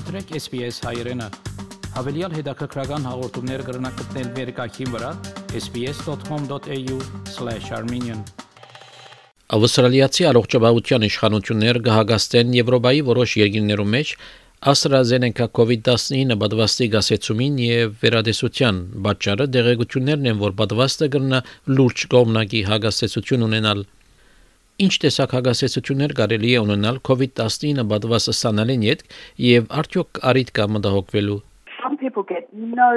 մտրեք SPS հայերեն։ Հավելյալ հետաքրքրական հաղորդումներ կգրնակցնել վերկայքին վրա sps.com.au/armenian Ավստրալիացի առողջապահության իշխանությունները կհագաստեն Եվրոպայի որոշ երկրներում մեջ AstraZeneca COVID-19 պատվաստի գասեցումին եւ վերադեսության պատճառը դեղեցություններն են, որ պատվաստը կրնա լուրջ կողմնակի հագաստեցություն ունենալ։ Ինչ տեսակ հագաստեցություններ կարելի է ունենալ COVID-19 պատվաստը ստանալին յետ եւ արդյոք արիտ կա մտահոգվելու։ Some people get no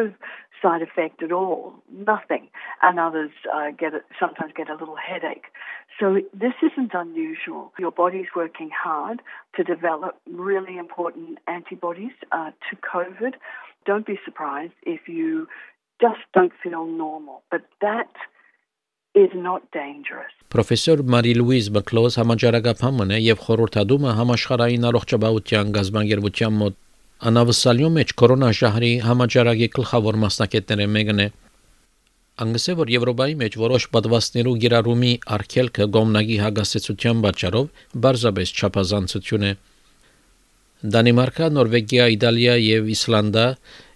side effect at all, nothing, and others uh, get it, sometimes get a little headache. So this isn't unusual. Your body's working hard to develop really important antibodies uh, to COVID. Don't be surprised if you just don't feel normal, but that is not dangerous. Պրոֆեսոր Մարի Լուիզ Բկլոզ համաճարակապահն է եւ խորհրդադումը համաշխարհային առողջապահության գազբանգերության մոտ Անավսալյո մեջ կորոնաժահրի համաճարակի գլխավոր մասնակիցները մեկն է Անգսե որ Եվրոպայի մեջ որոշ պատվաստներու գիրառումի արգելքը գոմնագի հագասեցության պատճառով բարձաբես չափազանցություն է Դանիմարկա, Նորվեգիա, Իտալիա եւ Իսլանդա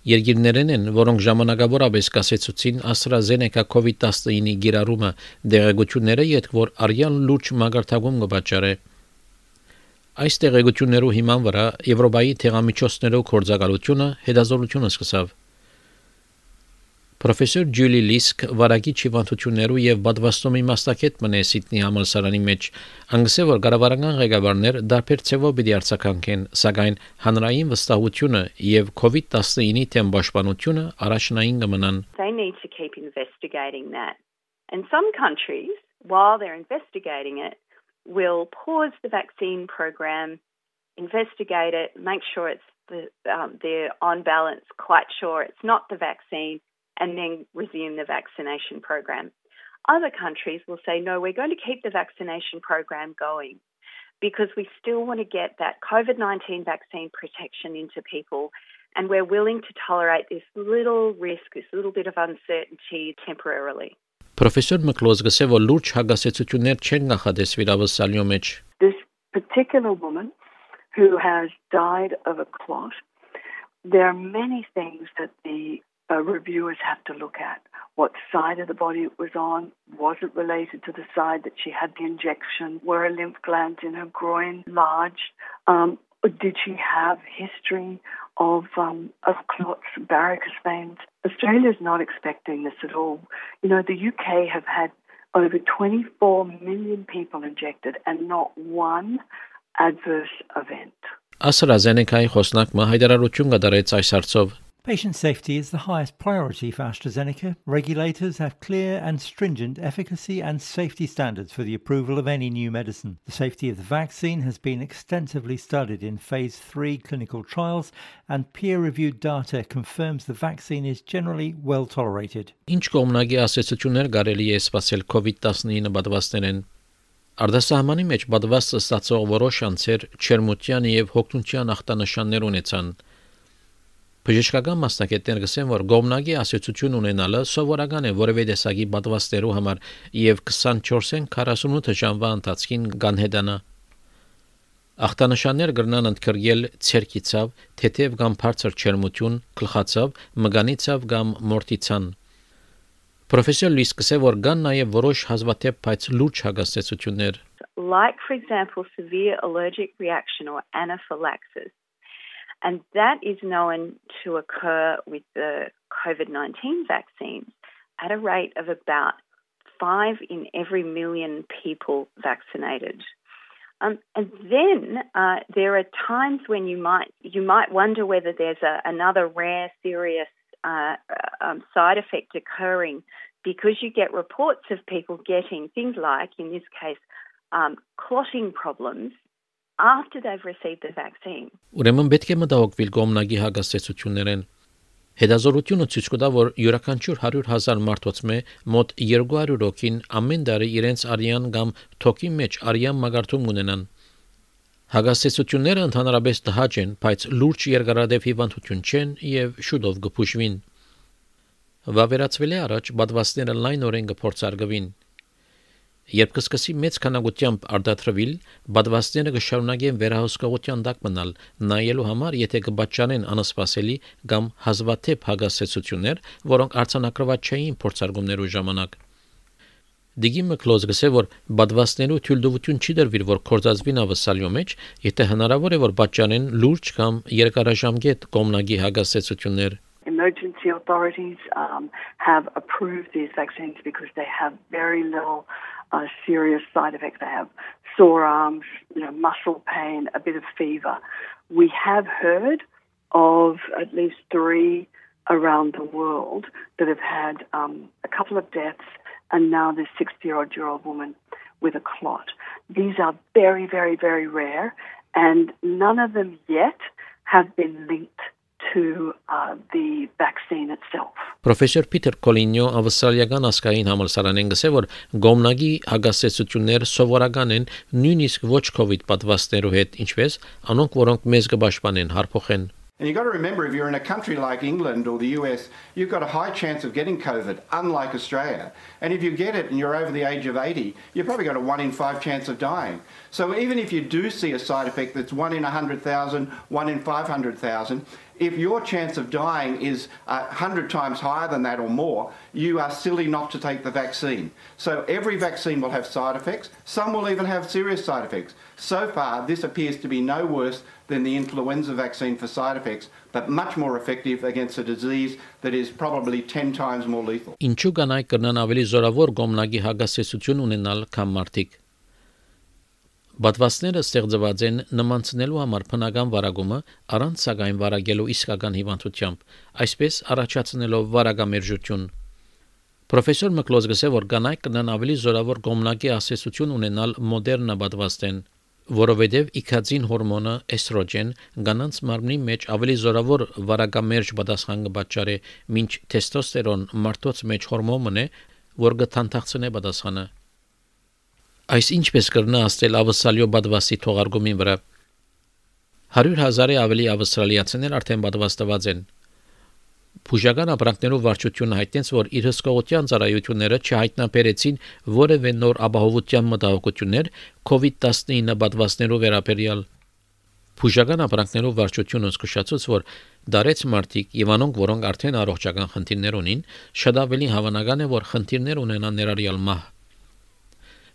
երկիրներն են, որոնք ժամանակավորապես կասեցուցին AstraZeneca COVID-19-ի գիրառումը դեղեցությունները, յետք որ արյան լուրջ մագարտագում կպատճառե Այս տեղեկություններու հիման վրա Եվրոպայի թեղամիջոցներով կորցակալությունը հետազոտությունը սկսավ։ Պրոֆեսոր Ջուլի Լիսկ վարագի ճիվանտություններու եւ բադվաստումի մասնակետ մնե Սիդնի համալսարանի մեջ անգսե որ գարավարական ղեկավարներ դարբեր ցևով պիտի արձականքեն սակայն հանրային վստահությունը եւ COVID-19-ի թեմ պաշտպանությունը առաջնային կմնան They need to keep investigating that. And some countries while they're investigating it will pause the vaccine program, investigate it, make sure it's the, um, they're on balance, quite sure it's not the vaccine, and then resume the vaccination program. Other countries will say, no, we're going to keep the vaccination program going because we still want to get that COVID 19 vaccine protection into people. And we're willing to tolerate this little risk, this little bit of uncertainty temporarily. Professor This particular woman who has died of a clot, there are many things that the uh, reviewers have to look at. What side of the body it was on? Was it related to the side that she had the injection? Were her lymph glands in her groin large? Um, did she have history of um, of clots, varicose veins? Australia is not expecting this at all. You know, the UK have had over 24 million people injected and not one adverse event. AstraZeneca-ի խոսնակը հայտարարություն կդարեց այս հարցով Patient safety is the highest priority for AstraZeneca. Regulators have clear and stringent efficacy and safety standards for the approval of any new medicine. The safety of the vaccine has been extensively studied in phase 3 clinical trials, and peer-reviewed data confirms the vaccine is generally well tolerated. Ինչ կողմնագի ասացություններ կարելի է սпасել COVID-19 պատվաստներեն Արդասահմանի մեջ պատվաստը ստացող որոշ անձեր չերմուտյան եւ հոգնության ախտանշաններ ունեցան։ Բժշկական մասնակիցներ գսեն, որ գոմնագի ասոցիացիոն ունենալը սովորական է որևէ տեսակի պատվաստերու համար եւ 24-ին 48 ժամվա ընթացքին կանհետանա Ախտանշաններ կրնան ընդգրկել ցերկիցավ, թեթև կամ բարձր չերմություն, գլխացավ, մգանիցավ կամ մորտիցան։ Պրոֆեսոր Լուիս կսե որ կան նաև որոշ հազվադեպ բայց լուրջ հագաստեցություններ Like for example severe allergic reaction or anaphylaxis And that is known to occur with the COVID 19 vaccines at a rate of about five in every million people vaccinated. Um, and then uh, there are times when you might you might wonder whether there's a, another rare serious uh, um, side effect occurring because you get reports of people getting things like, in this case, um, clotting problems after they've received the vaccine. Ուրեմն պետք է մտահոգվել կողմնագի հագաստեցություններեն։ Հետազոտությունը ցույց կտա, որ յուրաքանչյուր 100.000 մարդոց մե մոտ 200 հոգին ամեն տարի իրենց արյան կամ թոքի մեջ արյան մագարտում ունենան։ Հագաստեցությունները ընդհանրապես տհաճ են, բայց լուրջ երկարադեպ հիվանդություն չեն եւ շուտով կփուշվին։ Վավերացվել է առաջ բադվաստները լայնորեն կփորձարկվին։ Երբ կսկսի մեծ քանակությամբ արտադրվել, բադվաստները կշարունակեն վերահսկողության տակ մնալ, նայելու համար, եթե կբաճանեն անսպասելի կամ հազվադեպ հագասեցություններ, որոնք արցանակրված չէին փորձարկումներու ժամանակ։ Դիգիմը կլոզ գսե որ բադվաստներու թյուլդովություն չի դրվիր որ կորզածվին ավսալյո մեջ, եթե հնարավոր է որ բաճանեն լուրջ կամ երկարաժամկետ կոմնագի հագասեցություններ emergency authorities um, have approved these vaccines because they have very little uh, serious side effects. They have sore arms, you know, muscle pain, a bit of fever. We have heard of at least three around the world that have had um, a couple of deaths, and now this 60-year-old year old woman with a clot. These are very, very, very rare, and none of them yet have been linked to uh, the vaccine itself. Պրոֆեսոր Պիտեր Կոլինյո ավստրալիական ասկային համալսարանեն գսե որ գոմնագի հագասեցություններ սովորական են նույնիսկ ոչ COVID պատվաստներու հետ, ինչպես անոնք որոնք մեզ կպաշտպանեն, հարփոխեն And you've got to remember if you're in a country like England or the US, you've got a high chance of getting COVID, unlike Australia. And if you get it and you're over the age of 80, you've probably got a 1 in 5 chance of dying. So even if you do see a side effect that's 1 in 100,000, 1 in 500,000, if your chance of dying is a hundred times higher than that or more, you are silly not to take the vaccine. So every vaccine will have side effects. Some will even have serious side effects. So far, this appears to be no worse than the influenza vaccine for side effects, but much more effective against a disease that is probably 10 times more lethal. Ինչու կանայք կրնան ավելի զորավոր գոմնագի հագասեցություն ունենալ քան մարդիկ։ Բադվաստները ստեղծված են նմանցնելու համար փնական վարագումը առանց սակայն վարագելու իսկական հիվանդությամբ, այսպես առաջացնելով վարագամերժություն։ Պրոֆեսոր Մկլոզ գսե որ կանայք կնան ավելի զորավոր գոմնակի ասեսություն ունենալ մոդեռնա բադվաստեն, որովհետև իքածին հորմոնը էստրոգեն կանանց մարմնի մեջ ավելի զորավոր վարագամերժ պատասխան կբաճարի, ինչ թեստոստերոն մարդոց մեջ հորմոնն է, որ կթանթախցնե պատասխանը։ Այս ինչպես կրնա աստել ավսալյո բադվասի թողարկումին վրա 100 հազարի ավելի ավստրալիացիներ արդեն պատվաստված են։ Փուժական ապրանքներով վարչությունը հայտնեց, որ իր հսկողության ծառայությունները չհայտնաբերեցին որևէ նոր ապահովության մտահոգություններ COVID-19 պատվաստներով վերաբերյալ։ Փուժական ապրանքներով վարչությունը զսկուշացուց, որ դարեց մարտիկ եւ անոնք, որոնք արդեն առողջական խնդիրներ ունին, շատ ավելի հավանական է, որ խնդիրներ ունենան ներառյալ մահ։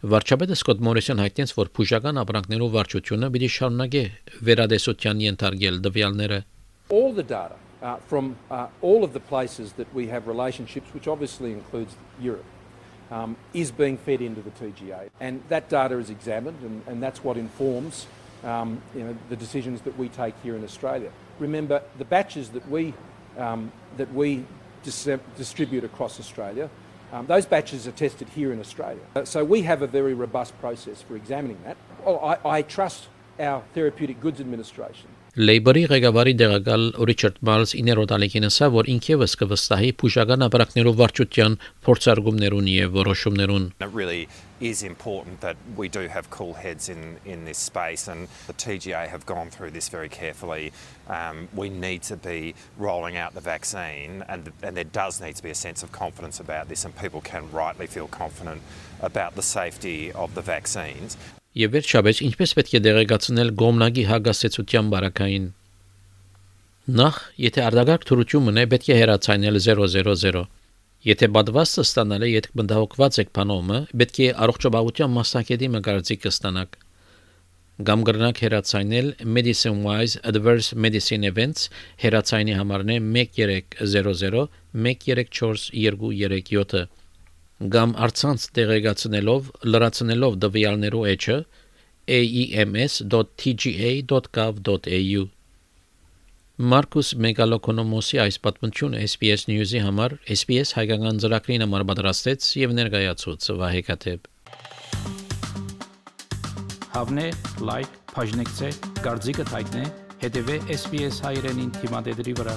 Վարչապետը Սկոտ Մորիսոն հայտնեց, որ փուժական ապրանքներով վարչությունը պիտի շարունակի վերադեսության ենթարկել դվյալները։ All the data uh, from uh, all of the places that we have relationships, which obviously includes Europe, um, is being fed into the TGA. And that data is examined, and, and that's what informs um, you know, the decisions that we take here in Australia. Remember, the batches that we, um, that we dis- distribute across Australia um, those batches are tested here in Australia. Uh, so we have a very robust process for examining that. Oh, I, I trust our Therapeutic Goods Administration Լեյբորի ղեկավարի դեղակալ Ռիչարդ Մալս իներոտ ալեկին ասա, որ ինքևս կվստահի փուժական ապրանքներով վարչության փորձարկումներուն եւ որոշումներուն։ is important that we do have cool heads in, in this space and the TGA have gone through this very carefully. Um, we need to be rolling out the vaccine and, and there does need to be a sense of confidence about this and people can rightly feel confident about the safety of the vaccines. Եվ վերջապես, ինչպես պետք է դեղեկացնել գոմնագի հագասեցության բարակային։ Նախ, եթե արդագարգ թրություն մնե, պետք է հեռացանել 000։ Եթե բադվաստը ստանալ է, եթե բնդահոգված եք բանոմը, պետք է առողջապահության մասնակետի մգարձիկը ստանաք։ Գամ գրնակ հեռացանել Medicine Wise Adverse Medicine Events հեռացայինի համարն է 1300 134237 կամ արցանց տեղեկացնելով լրացնելով դվյալներու էջը aems.tga.gov.au Մարկուս Մեգալոկոնոմոսի այս պատմությունը SPS News-ի համար SPS հայկական ծրագրին համար պատրաստեց եւ ներկայացուց Վահե Կատեփ Հավնե լայք բաժնեկցե դարձիկը թայտնե հետեւե SPS հայրենին թիմադեդի վրա